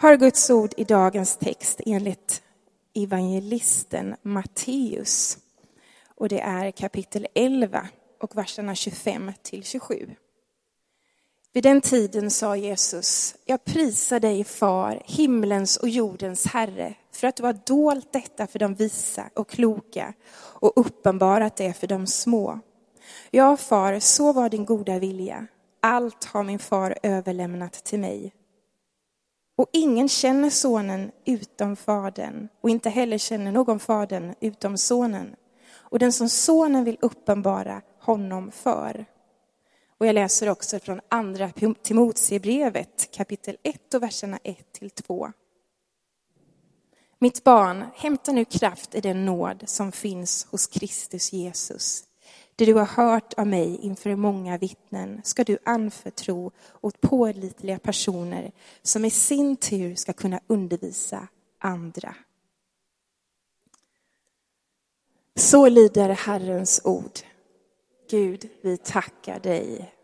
har Guds ord i dagens text enligt evangelisten Matteus. Och det är kapitel 11 och verserna 25 till 27. Vid den tiden sa Jesus, jag prisar dig far, himlens och jordens herre, för att du har dolt detta för de visa och kloka och uppenbarat det för de små. Ja, far, så var din goda vilja. Allt har min far överlämnat till mig. Och ingen känner sonen utom fadern, och inte heller känner någon fadern utom sonen. Och den som sonen vill uppenbara honom för. Och jag läser också från andra Timoteusbrevet kapitel 1 och verserna 1 till 2. Mitt barn, hämta nu kraft i den nåd som finns hos Kristus Jesus. Det du har hört av mig inför många vittnen ska du anförtro åt pålitliga personer som i sin tur ska kunna undervisa andra. Så lyder Herrens ord. Gud, vi tackar dig.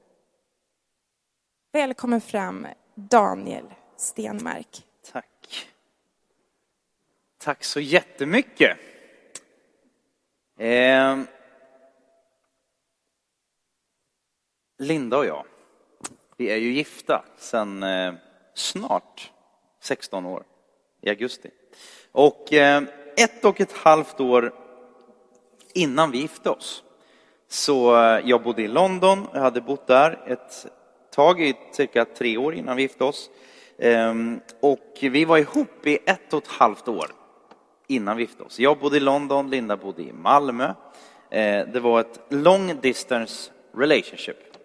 Välkommen fram, Daniel Stenmark. Tack. Tack så jättemycket. Eh, Linda och jag, vi är ju gifta sedan eh, snart 16 år, i augusti. Och eh, ett och ett halvt år innan vi gifte oss så eh, jag bodde i London, jag hade bott där ett tag, i cirka tre år innan vi gifte oss. Ehm, och vi var ihop i ett och ett halvt år innan vi gifte oss. Jag bodde i London, Linda bodde i Malmö. Eh, det var ett long distance relationship.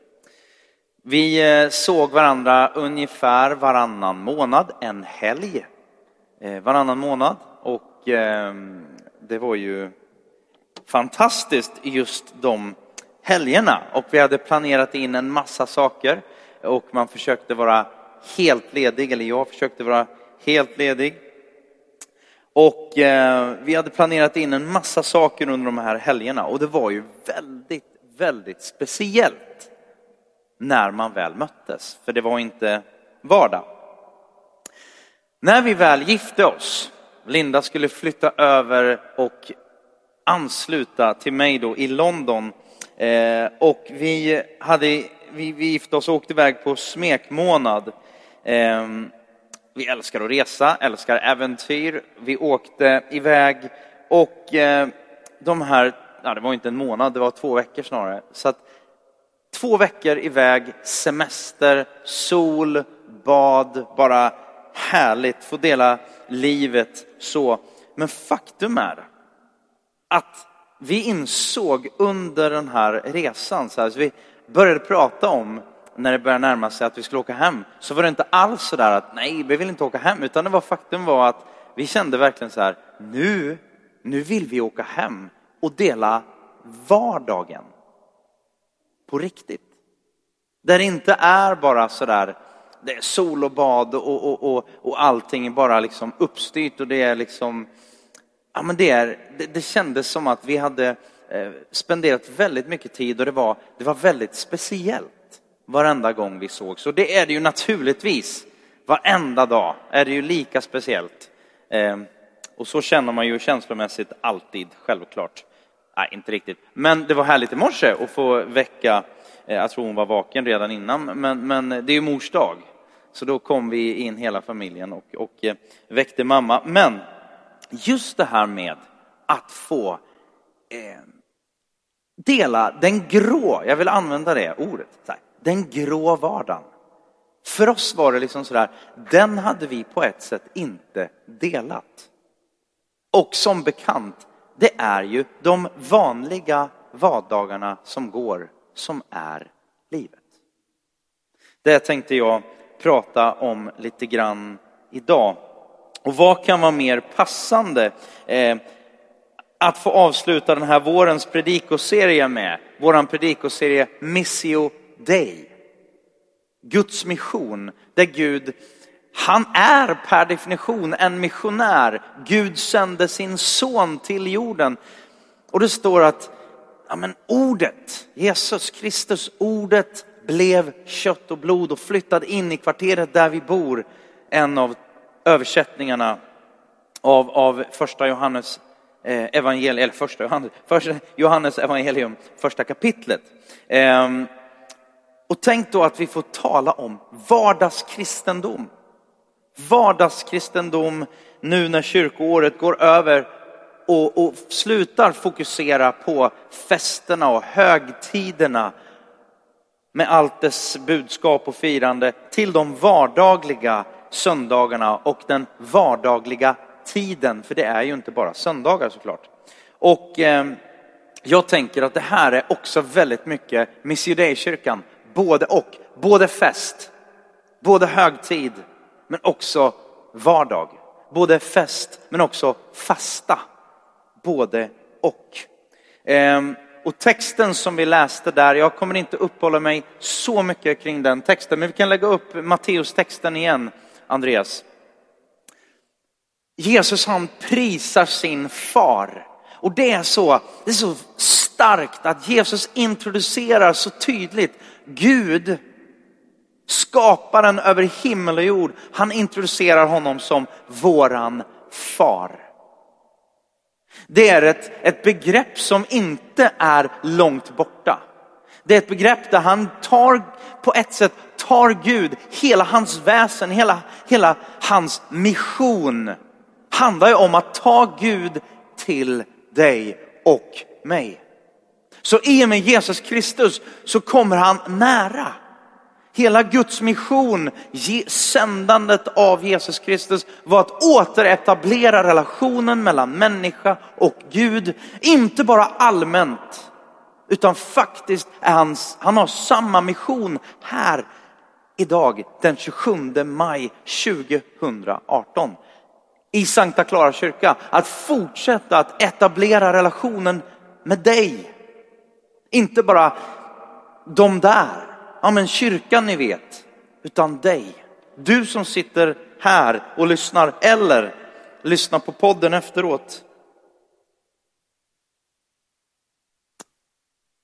Vi eh, såg varandra ungefär varannan månad, en helg eh, varannan månad. Och ehm, det var ju fantastiskt just de helgerna. Och vi hade planerat in en massa saker och man försökte vara helt ledig, eller jag försökte vara helt ledig. Och eh, vi hade planerat in en massa saker under de här helgerna och det var ju väldigt, väldigt speciellt när man väl möttes, för det var inte vardag. När vi väl gifte oss, Linda skulle flytta över och ansluta till mig då i London. Eh, och vi, hade, vi, vi gifte oss och åkte iväg på smekmånad. Eh, vi älskar att resa, älskar äventyr. Vi åkte iväg och eh, de här, ja, det var inte en månad, det var två veckor snarare. Så att, två veckor iväg, semester, sol, bad, bara härligt, få dela livet så. Men faktum är att vi insåg under den här resan, så, här, så vi började prata om när det började närma sig att vi skulle åka hem, så var det inte alls så där att nej, vi vill inte åka hem, utan det var faktum var att vi kände verkligen så här, nu, nu vill vi åka hem och dela vardagen på riktigt. Där det inte är bara sådär, det är sol och bad och, och, och, och allting är bara liksom uppstyrt och det är liksom Ja, men det, är, det, det kändes som att vi hade eh, spenderat väldigt mycket tid och det var, det var väldigt speciellt varenda gång vi sågs. Och det är det ju naturligtvis. Varenda dag är det ju lika speciellt. Eh, och så känner man ju känslomässigt alltid, självklart. Nej, inte riktigt. Men det var härligt i morse att få väcka, eh, jag tror hon var vaken redan innan, men, men det är ju mors dag. Så då kom vi in hela familjen och, och eh, väckte mamma. Men just det här med att få eh, dela den grå, jag vill använda det ordet, den grå vardagen. För oss var det liksom sådär, den hade vi på ett sätt inte delat. Och som bekant, det är ju de vanliga vardagarna som går som är livet. Det tänkte jag prata om lite grann idag. Och vad kan vara mer passande eh, att få avsluta den här vårens predikoserie med? Våran predikoserie Missio Dei. Guds mission, där Gud, han är per definition en missionär. Gud sände sin son till jorden. Och det står att ja, men ordet, Jesus Kristus, ordet blev kött och blod och flyttade in i kvarteret där vi bor. En av översättningarna av, av första Johannes eh, evangelium, eller första Johannes, första Johannes evangelium, första kapitlet. Eh, och tänk då att vi får tala om vardagskristendom. Vardagskristendom nu när kyrkoåret går över och, och slutar fokusera på festerna och högtiderna med allt dess budskap och firande till de vardagliga söndagarna och den vardagliga tiden, för det är ju inte bara söndagar såklart. Och eh, jag tänker att det här är också väldigt mycket Miss kyrkan både och, både fest, både högtid, men också vardag. Både fest, men också fasta. Både och. Ehm, och texten som vi läste där, jag kommer inte uppehålla mig så mycket kring den texten, men vi kan lägga upp Matteus-texten igen, Andreas. Jesus han prisar sin far. Och det är så, det är så starkt att Jesus introducerar så tydligt Gud, skaparen över himmel och jord, han introducerar honom som våran far. Det är ett, ett begrepp som inte är långt borta. Det är ett begrepp där han tar, på ett sätt tar Gud, hela hans väsen, hela, hela hans mission handlar ju om att ta Gud till dig och mig. Så i och med Jesus Kristus så kommer han nära. Hela Guds mission, sändandet av Jesus Kristus var att återetablera relationen mellan människa och Gud. Inte bara allmänt, utan faktiskt är hans, han har samma mission här idag den 27 maj 2018 i Sankta Clara kyrka. Att fortsätta att etablera relationen med dig. Inte bara de där, ja men kyrkan ni vet, utan dig. Du som sitter här och lyssnar eller lyssnar på podden efteråt.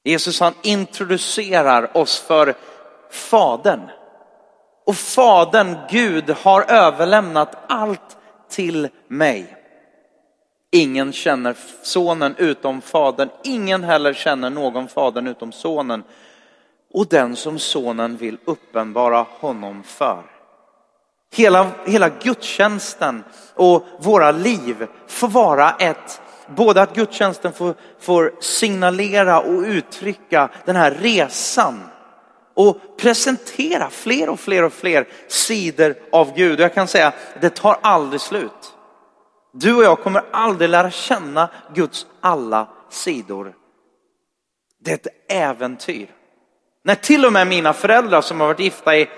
Jesus han introducerar oss för Fadern. Och Fadern, Gud, har överlämnat allt till mig. Ingen känner sonen utom fadern, ingen heller känner någon fadern utom sonen och den som sonen vill uppenbara honom för. Hela, hela gudstjänsten och våra liv får vara ett, både att gudstjänsten får, får signalera och uttrycka den här resan och presentera fler och fler och fler sidor av Gud. Jag kan säga, det tar aldrig slut. Du och jag kommer aldrig lära känna Guds alla sidor. Det är ett äventyr. När till och med mina föräldrar som har varit gifta i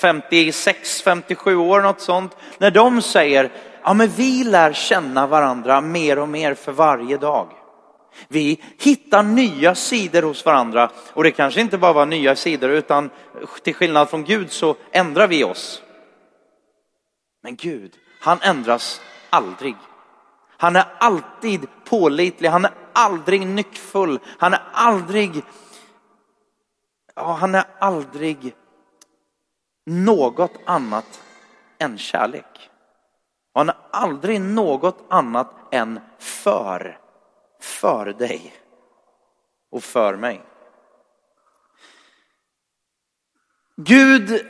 56, 57 år, något sånt, när de säger, ja men vi lär känna varandra mer och mer för varje dag. Vi hittar nya sidor hos varandra och det kanske inte bara var nya sidor utan till skillnad från Gud så ändrar vi oss. Men Gud, han ändras aldrig. Han är alltid pålitlig, han är aldrig nyckfull, han är aldrig, ja, han är aldrig något annat än kärlek. Han är aldrig något annat än för för dig och för mig. Gud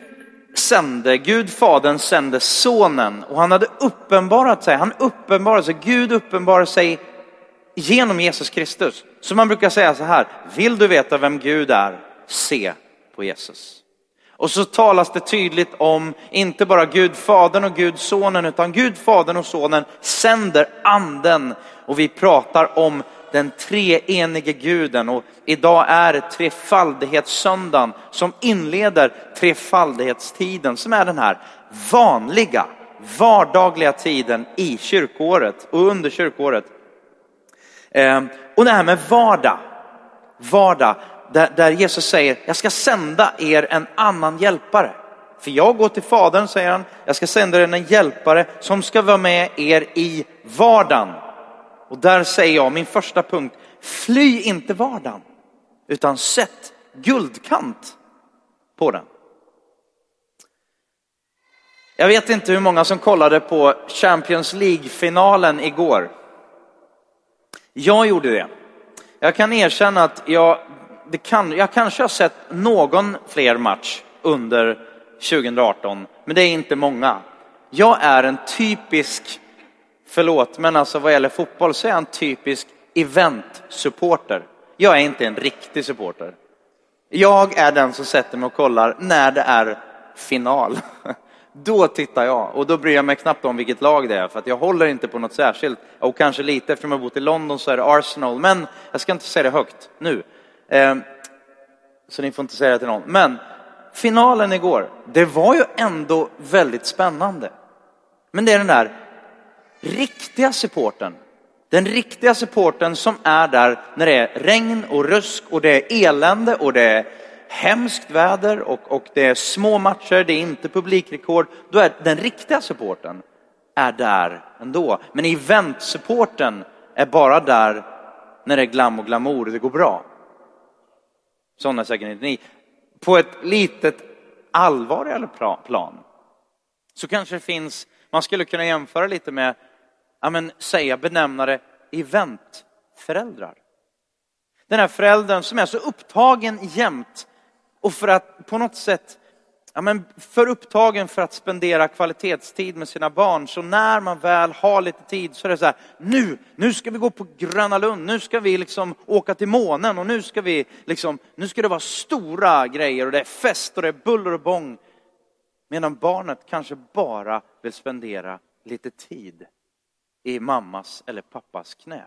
sände, Gud fadern sände sonen och han hade uppenbarat sig, han uppenbarade sig, Gud uppenbarade sig genom Jesus Kristus. Så man brukar säga så här, vill du veta vem Gud är, se på Jesus. Och så talas det tydligt om inte bara Gud Fadern och Gud Sonen utan Gud Fadern och Sonen sänder anden och vi pratar om den treenige guden och idag är trefaldighetssöndagen som inleder trefaldighetstiden som är den här vanliga, vardagliga tiden i kyrkåret och under kyrkåret. Ehm, och det här med vardag, vardag, där Jesus säger, jag ska sända er en annan hjälpare. För jag går till Fadern, säger han, jag ska sända er en hjälpare som ska vara med er i vardagen. Och där säger jag, min första punkt, fly inte vardagen, utan sätt guldkant på den. Jag vet inte hur många som kollade på Champions League-finalen igår. Jag gjorde det. Jag kan erkänna att jag, det kan, jag kanske har sett någon fler match under 2018, men det är inte många. Jag är en typisk, förlåt, men alltså vad gäller fotboll så är jag en typisk event-supporter. Jag är inte en riktig supporter. Jag är den som sätter mig och kollar när det är final. Då tittar jag och då bryr jag mig knappt om vilket lag det är för att jag håller inte på något särskilt. Och kanske lite eftersom jag bott i London så är det Arsenal. Men jag ska inte säga det högt nu. Ehm, så ni får inte säga det till någon. Men finalen igår, det var ju ändå väldigt spännande. Men det är den där riktiga supporten. Den riktiga supporten som är där när det är regn och rusk och det är elände och det är hemskt väder och, och det är små matcher, det är inte publikrekord. Då är den riktiga supporten är där ändå. Men eventsupporten är bara där när det är glam och glamour och det går bra. Sådana är säkert inte ni. På ett litet allvarligare plan så kanske det finns, man skulle kunna jämföra lite med, ja men säga benämna det eventföräldrar. Den här föräldern som är så upptagen jämt och för att på något sätt ja, men för upptagen för att spendera kvalitetstid med sina barn. Så när man väl har lite tid så är det så här, nu, nu ska vi gå på Gröna Lund, nu ska vi liksom åka till månen och nu ska vi liksom, nu ska det vara stora grejer och det är fest och det är buller och bång. Medan barnet kanske bara vill spendera lite tid i mammas eller pappas knä.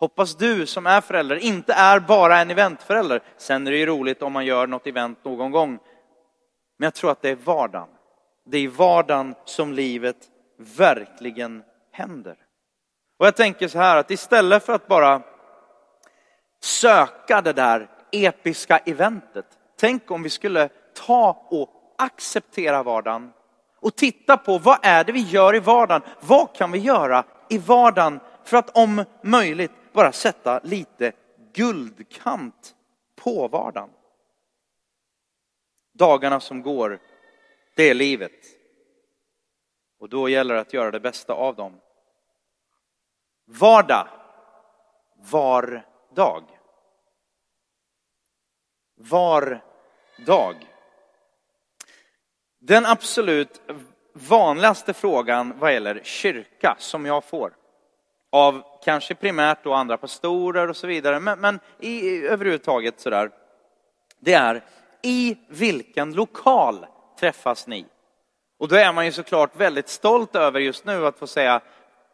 Hoppas du som är förälder inte är bara en eventförälder. Sen är det ju roligt om man gör något event någon gång. Men jag tror att det är vardagen. Det är i vardagen som livet verkligen händer. Och jag tänker så här att istället för att bara söka det där episka eventet. Tänk om vi skulle ta och acceptera vardagen och titta på vad är det vi gör i vardagen? Vad kan vi göra i vardagen för att om möjligt bara sätta lite guldkant på vardagen. Dagarna som går, det är livet. Och då gäller det att göra det bästa av dem. Vardag, var dag. Var dag. Den absolut vanligaste frågan vad gäller kyrka som jag får av kanske primärt då andra pastorer och så vidare, men, men i, överhuvudtaget sådär, det är i vilken lokal träffas ni? Och då är man ju såklart väldigt stolt över just nu att få säga,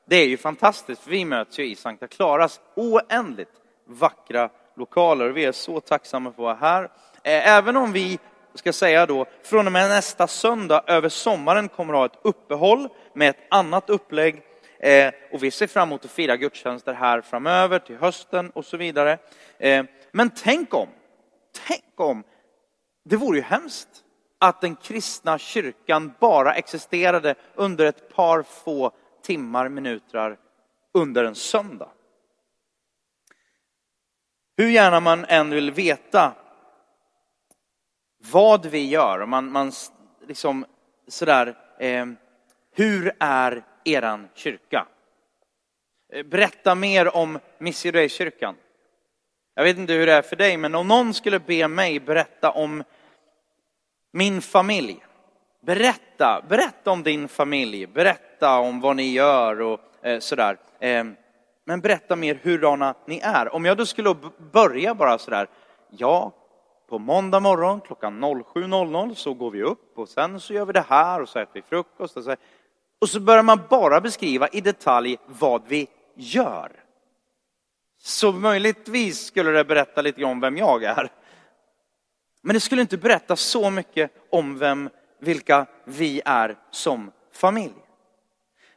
det är ju fantastiskt, för vi möts ju i Sankta Klaras oändligt vackra lokaler och vi är så tacksamma för att vara här. Eh, även om vi, ska säga då, från och med nästa söndag över sommaren kommer att ha ett uppehåll med ett annat upplägg eh, och vi ser fram emot att fira gudstjänster här framöver till hösten och så vidare. Eh, men tänk om, tänk om, det vore ju hemskt att den kristna kyrkan bara existerade under ett par få timmar, minuter under en söndag. Hur gärna man än vill veta vad vi gör, man, man liksom sådär, eh, hur är eran kyrka. Eh, berätta mer om Missionary-kyrkan. Jag vet inte hur det är för dig, men om någon skulle be mig berätta om min familj. Berätta, berätta om din familj, berätta om vad ni gör och eh, sådär. Eh, men berätta mer hurdana ni är. Om jag då skulle börja bara sådär, ja, på måndag morgon klockan 07.00 så går vi upp och sen så gör vi det här och så äter vi frukost. Och så, och så börjar man bara beskriva i detalj vad vi gör. Så möjligtvis skulle det berätta lite om vem jag är. Men det skulle inte berätta så mycket om vem, vilka vi är som familj.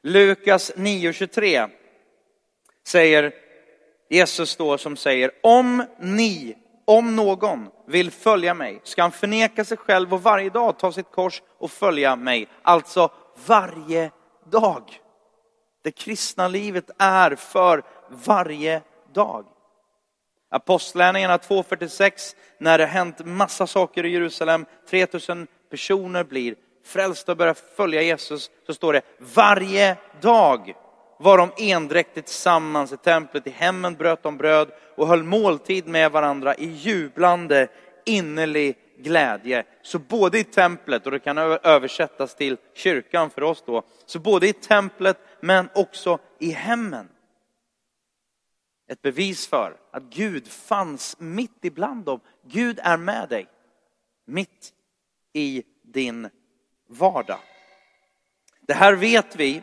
Lukas 9.23 säger Jesus då som säger, om ni, om någon vill följa mig, ska han förneka sig själv och varje dag ta sitt kors och följa mig. Alltså varje dag. Det kristna livet är för varje dag. Apostlärningarna 2.46, när det hänt massa saker i Jerusalem, 3000 personer blir frälsta och börjar följa Jesus så står det varje dag var de endräktigt tillsammans i templet, i hemmen bröt de bröd och höll måltid med varandra i jublande innerlig glädje. Så både i templet, och det kan översättas till kyrkan för oss då, så både i templet men också i hemmen. Ett bevis för att Gud fanns mitt ibland dem. Gud är med dig. Mitt i din vardag. Det här vet vi.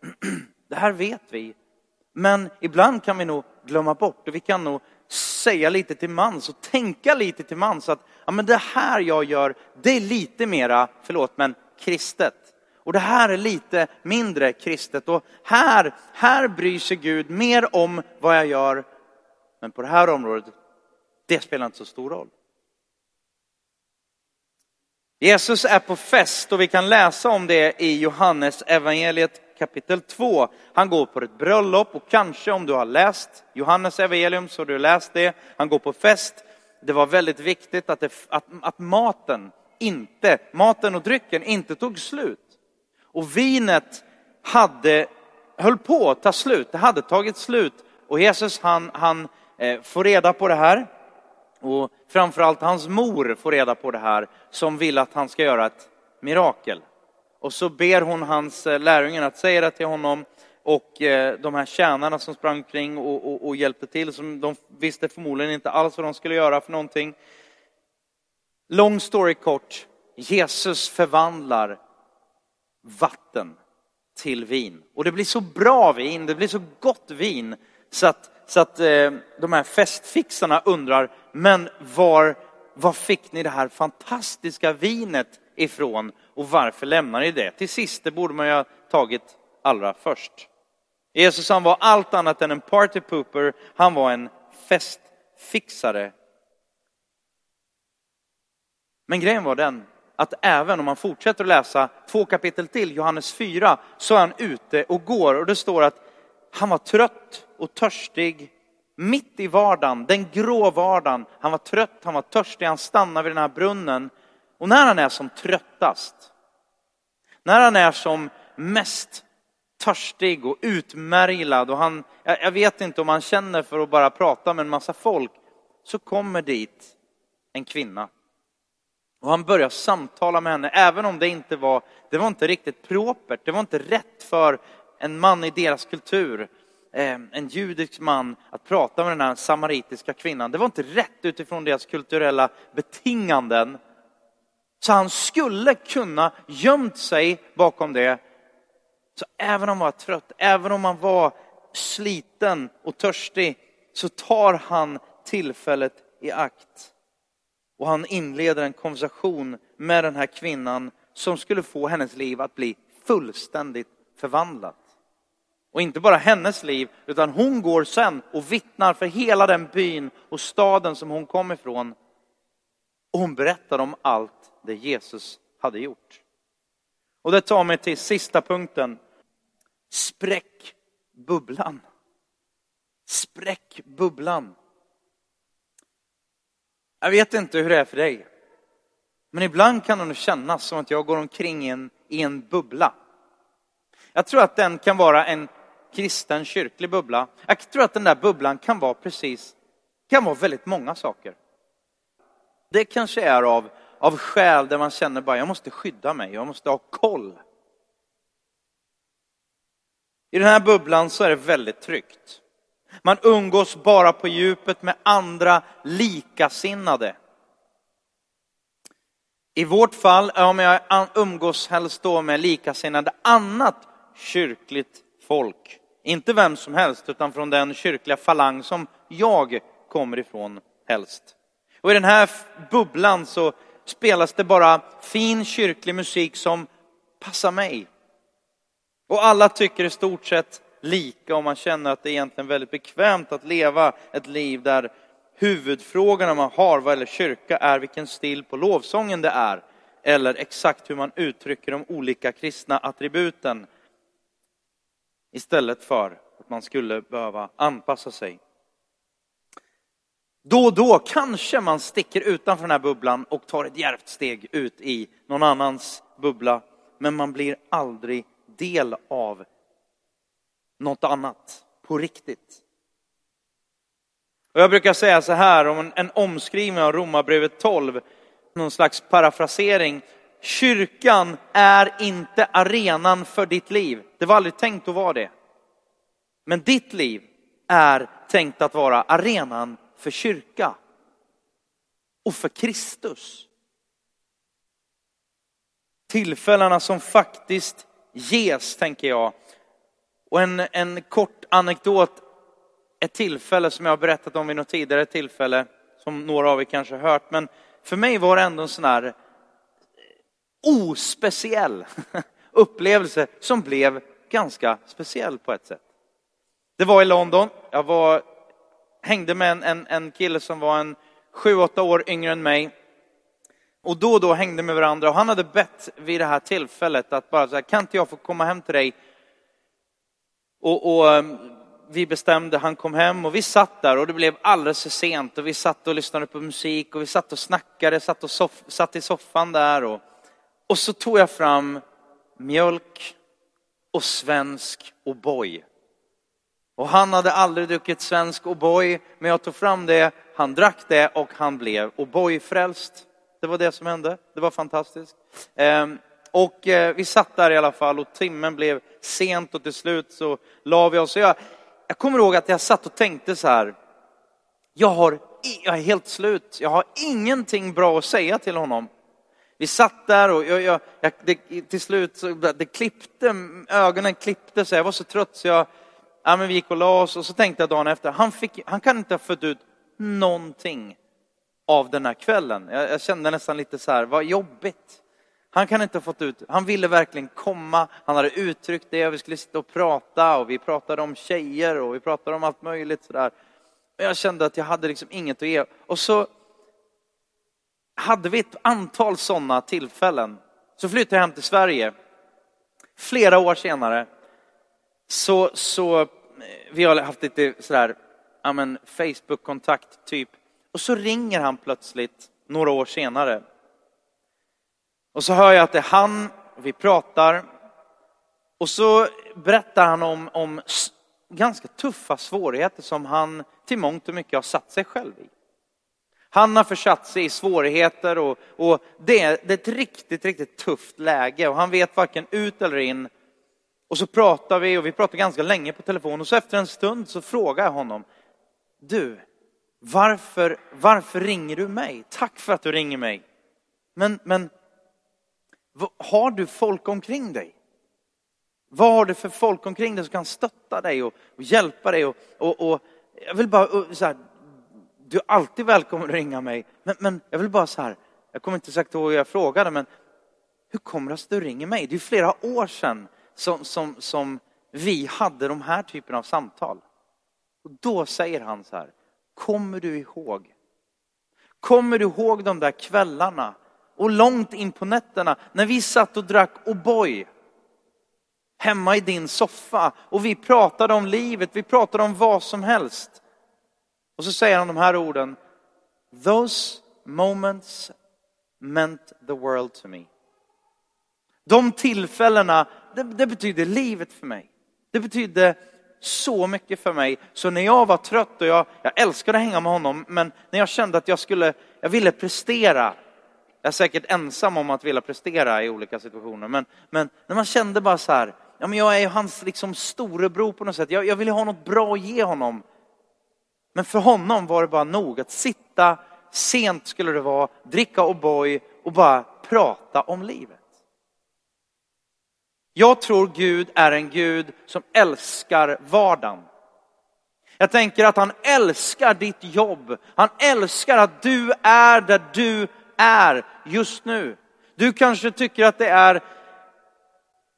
Det här vet vi. Men ibland kan vi nog glömma bort och vi kan nog säga lite till mans och tänka lite till mans att ja, men det här jag gör, det är lite mera, förlåt, men kristet. Och det här är lite mindre kristet. Och här, här bryr sig Gud mer om vad jag gör. Men på det här området, det spelar inte så stor roll. Jesus är på fest och vi kan läsa om det i Johannes evangeliet kapitel 2. Han går på ett bröllop och kanske om du har läst Johannes evangelium så har du läst det. Han går på fest. Det var väldigt viktigt att, det, att, att maten inte, maten och drycken inte tog slut. Och vinet hade, höll på att ta slut, det hade tagit slut. Och Jesus han, han eh, får reda på det här. Och framförallt hans mor får reda på det här som vill att han ska göra ett mirakel. Och så ber hon hans eh, lärjungar att säga det till honom och eh, de här tjänarna som sprang kring och, och, och, hjälpte till, som de visste förmodligen inte alls vad de skulle göra för någonting. Long story kort, Jesus förvandlar vatten till vin. Och det blir så bra vin, det blir så gott vin så att, så att eh, de här festfixarna undrar, men var, var fick ni det här fantastiska vinet ifrån och varför lämnar ni det? Till sist, det borde man ju ha tagit allra först. Jesus han var allt annat än en party pooper, han var en festfixare. Men grejen var den att även om man fortsätter att läsa två kapitel till, Johannes 4, så är han ute och går och det står att han var trött och törstig mitt i vardagen, den grå vardagen. Han var trött, han var törstig, han stannar vid den här brunnen. Och när han är som tröttast, när han är som mest törstig och utmärglad och han, jag vet inte om han känner för att bara prata med en massa folk, så kommer dit en kvinna. Och han börjar samtala med henne, även om det inte var, det var inte riktigt propert, det var inte rätt för en man i deras kultur, eh, en judisk man, att prata med den här samaritiska kvinnan. Det var inte rätt utifrån deras kulturella betinganden. Så han skulle kunna gömt sig bakom det. Så även om han var trött, även om han var sliten och törstig, så tar han tillfället i akt. Och han inleder en konversation med den här kvinnan som skulle få hennes liv att bli fullständigt förvandlat. Och inte bara hennes liv, utan hon går sen och vittnar för hela den byn och staden som hon kom ifrån. Och hon berättar om allt det Jesus hade gjort. Och det tar mig till sista punkten. Spräck bubblan. Spräck bubblan. Jag vet inte hur det är för dig. Men ibland kan det nog kännas som att jag går omkring i en, i en bubbla. Jag tror att den kan vara en kristen kyrklig bubbla. Jag tror att den där bubblan kan vara precis, kan vara väldigt många saker. Det kanske är av, av skäl där man känner bara, jag måste skydda mig, jag måste ha koll. I den här bubblan så är det väldigt tryggt. Man umgås bara på djupet med andra likasinnade. I vårt fall, om jag umgås helst då med likasinnade annat kyrkligt folk. Inte vem som helst, utan från den kyrkliga falang som jag kommer ifrån helst. Och i den här bubblan så spelas det bara fin kyrklig musik som passar mig. Och alla tycker i stort sett lika och man känner att det är egentligen väldigt bekvämt att leva ett liv där huvudfrågorna man har vad gäller kyrka är vilken stil på lovsången det är eller exakt hur man uttrycker de olika kristna attributen istället för att man skulle behöva anpassa sig. Då och då kanske man sticker utanför den här bubblan och tar ett djärvt steg ut i någon annans bubbla, men man blir aldrig del av något annat på riktigt. Och jag brukar säga så här om en, en omskrivning av Romarbrevet 12, någon slags parafrasering. Kyrkan är inte arenan för ditt liv. Det var aldrig tänkt att vara det. Men ditt liv är tänkt att vara arenan för kyrka och för Kristus. Tillfällena som faktiskt ges, tänker jag. Och en, en kort anekdot, ett tillfälle som jag har berättat om vid något tidigare tillfälle, som några av er kanske har hört, men för mig var det ändå en sån här eh, ospeciell upplevelse som blev ganska speciell på ett sätt. Det var i London. Jag var, hängde med en, en, en kille som var en sju, åtta år yngre än mig. Och då och då hängde med varandra och han hade bett vid det här tillfället att bara så här, kan inte jag få komma hem till dig? Och, och ehm, vi bestämde, han kom hem och vi satt där och det blev alldeles för sent och vi satt och lyssnade på musik och vi satt och snackade, satt, och soff, satt i soffan där och, och så tog jag fram mjölk och svensk O'boy. Och han hade aldrig druckit svensk O'boy, men jag tog fram det, han drack det och han blev O'boy-frälst. Det var det som hände, det var fantastiskt. Ehm, och eh, vi satt där i alla fall och timmen blev sent och till slut så la vi oss. Jag, jag kommer ihåg att jag satt och tänkte så här, jag, har, jag är helt slut, jag har ingenting bra att säga till honom. Vi satt där och jag, jag, jag det, till slut så det klippte, ögonen klippte sig, jag var så trött så jag ja, men vi gick och la oss och så tänkte jag dagen efter, han, fick, han kan inte ha fått ut någonting av den här kvällen. Jag, jag kände nästan lite så här, vad jobbigt. Han kan inte ha fått ut, han ville verkligen komma, han hade uttryckt det, och vi skulle sitta och prata och vi pratade om tjejer och vi pratade om allt möjligt sådär. Men jag kände att jag hade liksom inget att ge. Och så hade vi ett antal sådana tillfällen. Så flyttade jag hem till Sverige. Flera år senare så, så eh, vi har haft lite sådär, ja men Facebook-kontakt typ. Och så ringer han plötsligt några år senare. Och så hör jag att det är han, vi pratar. Och så berättar han om, om ganska tuffa svårigheter som han till mångt och mycket har satt sig själv i. Han har försatt sig i svårigheter och, och det, är, det är ett riktigt, riktigt tufft läge och han vet varken ut eller in. Och så pratar vi och vi pratar ganska länge på telefon och så efter en stund så frågar jag honom, du, varför, varför ringer du mig? Tack för att du ringer mig. Men, men har du folk omkring dig? Vad har du för folk omkring dig som kan stötta dig och, och hjälpa dig? Och, och, och, jag vill bara, så här, du är alltid välkommen att ringa mig. Men, men jag vill bara så här, jag kommer inte exakt ihåg hur jag frågade, men hur kommer det sig att du ringer mig? Det är flera år sedan som, som, som vi hade de här typerna av samtal. Och då säger han så här, kommer du ihåg? Kommer du ihåg de där kvällarna och långt in på nätterna när vi satt och drack O'boy hemma i din soffa och vi pratade om livet, vi pratade om vad som helst. Och så säger han de här orden. Those moments meant the world to me. De tillfällena, det, det betyder livet för mig. Det betydde så mycket för mig. Så när jag var trött och jag, jag älskade att hänga med honom, men när jag kände att jag skulle, jag ville prestera. Jag är säkert ensam om att vilja prestera i olika situationer, men, men när man kände bara så här, ja men jag är ju hans liksom storebror på något sätt. Jag, jag vill ha något bra att ge honom. Men för honom var det bara nog att sitta, sent skulle det vara, dricka O'boy och bara prata om livet. Jag tror Gud är en Gud som älskar vardagen. Jag tänker att han älskar ditt jobb. Han älskar att du är där du är just nu. Du kanske tycker att det är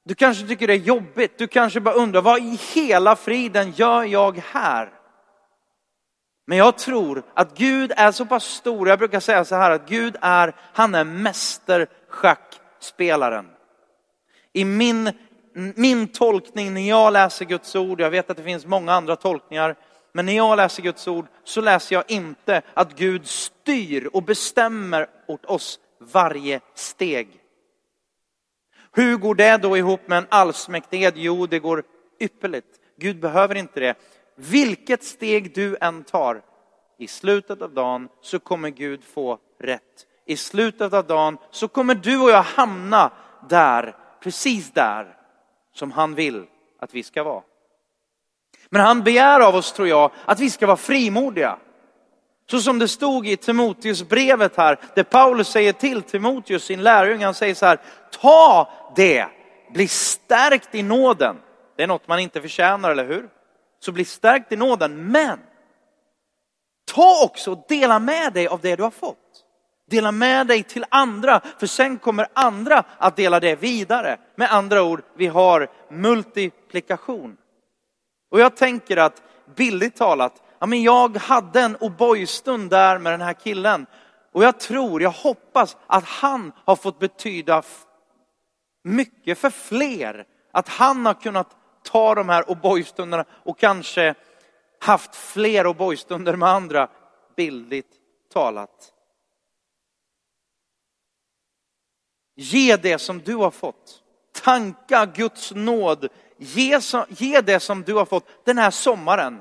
du kanske tycker det är jobbigt. Du kanske bara undrar vad i hela friden gör jag här? Men jag tror att Gud är så pass stor, jag brukar säga så här att Gud är, han är mästerschackspelaren. I min, min tolkning när jag läser Guds ord, jag vet att det finns många andra tolkningar, men när jag läser Guds ord så läser jag inte att Gud styr och bestämmer åt oss varje steg. Hur går det då ihop med en allsmäktighet? Jo, det går ypperligt. Gud behöver inte det. Vilket steg du än tar, i slutet av dagen så kommer Gud få rätt. I slutet av dagen så kommer du och jag hamna där, precis där som han vill att vi ska vara. Men han begär av oss, tror jag, att vi ska vara frimodiga. Så som det stod i Timoteusbrevet här, där Paulus säger till Timoteus, sin lärjunge, han säger så här, ta det, bli stärkt i nåden. Det är något man inte förtjänar, eller hur? Så bli stärkt i nåden, men ta också och dela med dig av det du har fått. Dela med dig till andra, för sen kommer andra att dela det vidare. Med andra ord, vi har multiplikation. Och jag tänker att billigt talat, ja men jag hade en O'boy-stund där med den här killen. Och jag tror, jag hoppas att han har fått betyda mycket för fler. Att han har kunnat ta de här O'boy-stunderna och kanske haft fler O'boy-stunder med andra, bildligt talat. Ge det som du har fått. Tanka Guds nåd. Ge, ge det som du har fått den här sommaren.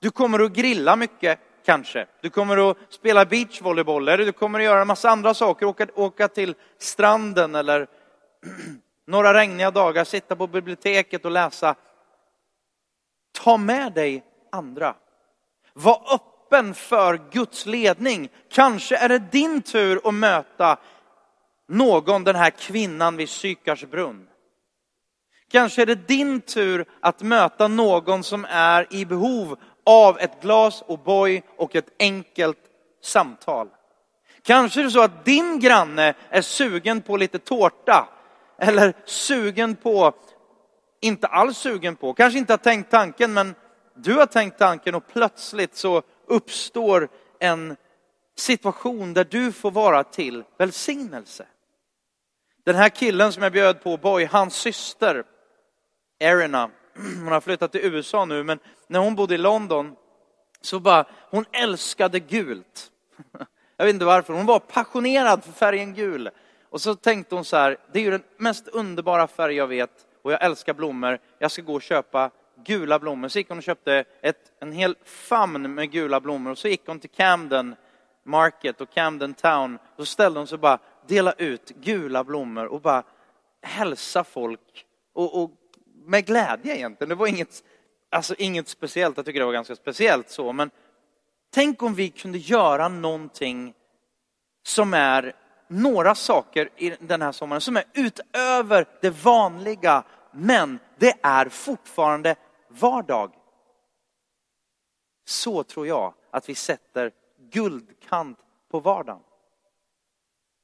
Du kommer att grilla mycket, kanske. Du kommer att spela beachvolleyboll, eller du kommer att göra en massa andra saker. Åka, åka till stranden eller några regniga dagar, sitta på biblioteket och läsa. Ta med dig andra. Var öppen för Guds ledning. Kanske är det din tur att möta någon, den här kvinnan vid Sykars brunn. Kanske är det din tur att möta någon som är i behov av ett glas O'boy och ett enkelt samtal. Kanske är det så att din granne är sugen på lite tårta eller sugen på, inte alls sugen på, kanske inte har tänkt tanken men du har tänkt tanken och plötsligt så uppstår en situation där du får vara till välsignelse. Den här killen som jag bjöd på Boy, hans syster Erina, hon har flyttat till USA nu, men när hon bodde i London så bara, hon älskade gult. Jag vet inte varför, hon var passionerad för färgen gul. Och så tänkte hon så här, det är ju den mest underbara färg jag vet och jag älskar blommor, jag ska gå och köpa gula blommor. Så gick hon och köpte ett, en hel famn med gula blommor och så gick hon till Camden Market och Camden Town. och så ställde hon sig bara, dela ut gula blommor och bara hälsa folk och, och med glädje egentligen. Det var inget, alltså inget speciellt, jag tycker det var ganska speciellt så, men tänk om vi kunde göra någonting som är några saker i den här sommaren som är utöver det vanliga, men det är fortfarande vardag. Så tror jag att vi sätter guldkant på vardagen.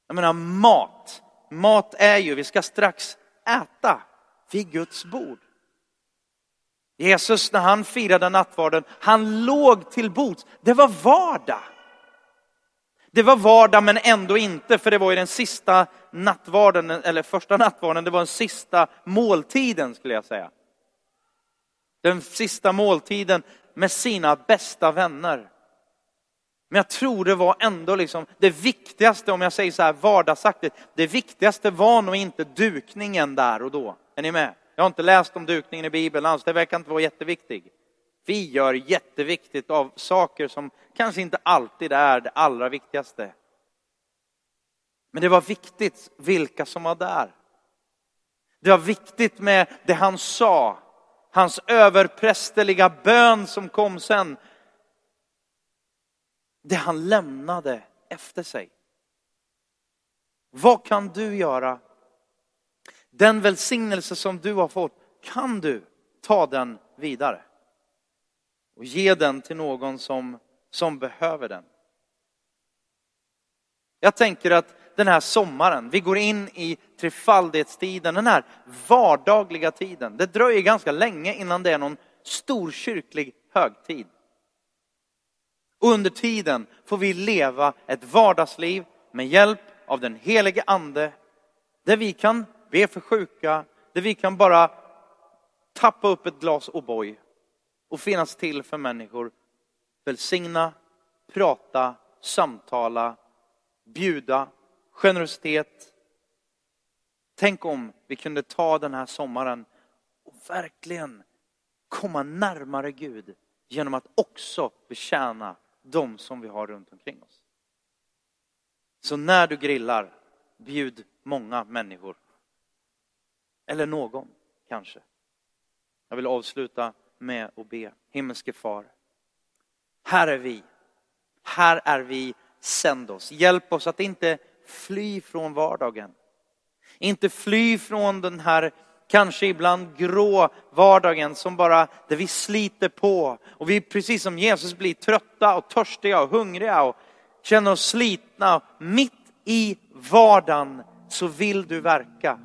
Jag menar mat. Mat är ju, vi ska strax äta vid Guds bord. Jesus när han firade nattvarden, han låg till bords. Det var vardag. Det var vardag men ändå inte, för det var ju den sista nattvarden, eller första nattvarden, det var den sista måltiden skulle jag säga. Den sista måltiden med sina bästa vänner. Men jag tror det var ändå liksom det viktigaste, om jag säger så här vardagsaktigt, det viktigaste var nog inte dukningen där och då. Är ni med? Jag har inte läst om dukningen i Bibeln alls, det verkar inte vara jätteviktigt. Vi gör jätteviktigt av saker som kanske inte alltid är det allra viktigaste. Men det var viktigt vilka som var där. Det var viktigt med det han sa, hans överprästerliga bön som kom sen. Det han lämnade efter sig. Vad kan du göra? Den välsignelse som du har fått, kan du ta den vidare? Och ge den till någon som, som behöver den. Jag tänker att den här sommaren, vi går in i trefaldighetstiden, den här vardagliga tiden. Det dröjer ganska länge innan det är någon storkyrklig högtid. Och under tiden får vi leva ett vardagsliv med hjälp av den helige ande, där vi kan vi är för sjuka, där vi kan bara tappa upp ett glas O'boy och finnas till för människor. Välsigna, prata, samtala, bjuda, generositet. Tänk om vi kunde ta den här sommaren och verkligen komma närmare Gud genom att också betjäna de som vi har runt omkring oss. Så när du grillar, bjud många människor. Eller någon, kanske. Jag vill avsluta med att be. Himmelske far, här är vi. Här är vi, sänd oss. Hjälp oss att inte fly från vardagen. Inte fly från den här kanske ibland grå vardagen som bara, där vi sliter på. Och vi precis som Jesus blir trötta och törstiga och hungriga och känner oss slitna. Mitt i vardagen så vill du verka.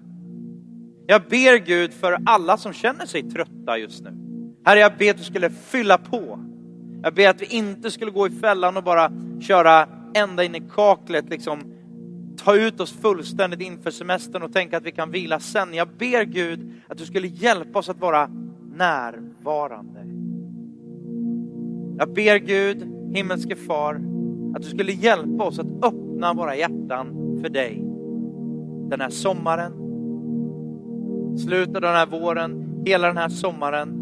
Jag ber Gud för alla som känner sig trötta just nu. Herre, jag ber att du skulle fylla på. Jag ber att vi inte skulle gå i fällan och bara köra ända in i kaklet, liksom ta ut oss fullständigt inför semestern och tänka att vi kan vila sen. Jag ber Gud att du skulle hjälpa oss att vara närvarande. Jag ber Gud, himmelske far, att du skulle hjälpa oss att öppna våra hjärtan för dig. Den här sommaren, slutet av den här våren, hela den här sommaren.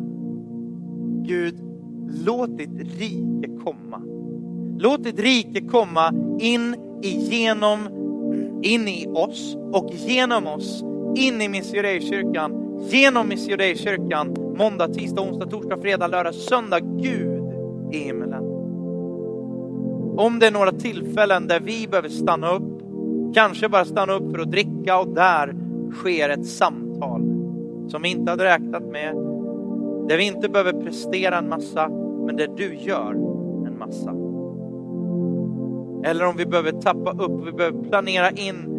Gud, låt ditt rike komma. Låt ditt rike komma in igenom, in i oss och genom oss, in i Missionärskyrkan, genom Missionärskyrkan, måndag, tisdag, onsdag, torsdag, fredag, lördag, söndag. Gud i himlen. Om det är några tillfällen där vi behöver stanna upp, kanske bara stanna upp för att dricka och där sker ett samtal som vi inte hade räknat med, där vi inte behöver prestera en massa, men där du gör en massa. Eller om vi behöver tappa upp, vi behöver planera in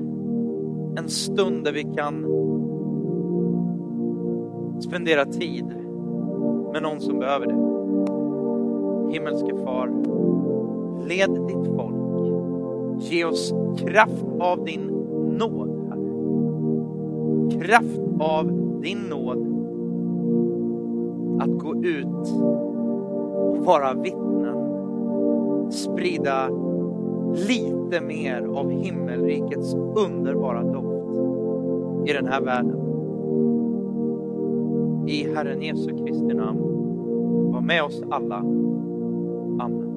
en stund där vi kan spendera tid med någon som behöver det. Himmelske far, led ditt folk. Ge oss kraft av din nåd, Herre. Kraft av din nåd att gå ut och vara vittnen. Sprida lite mer av himmelrikets underbara doft i den här världen. I Herren Jesu Kristi namn. Var med oss alla. Amen.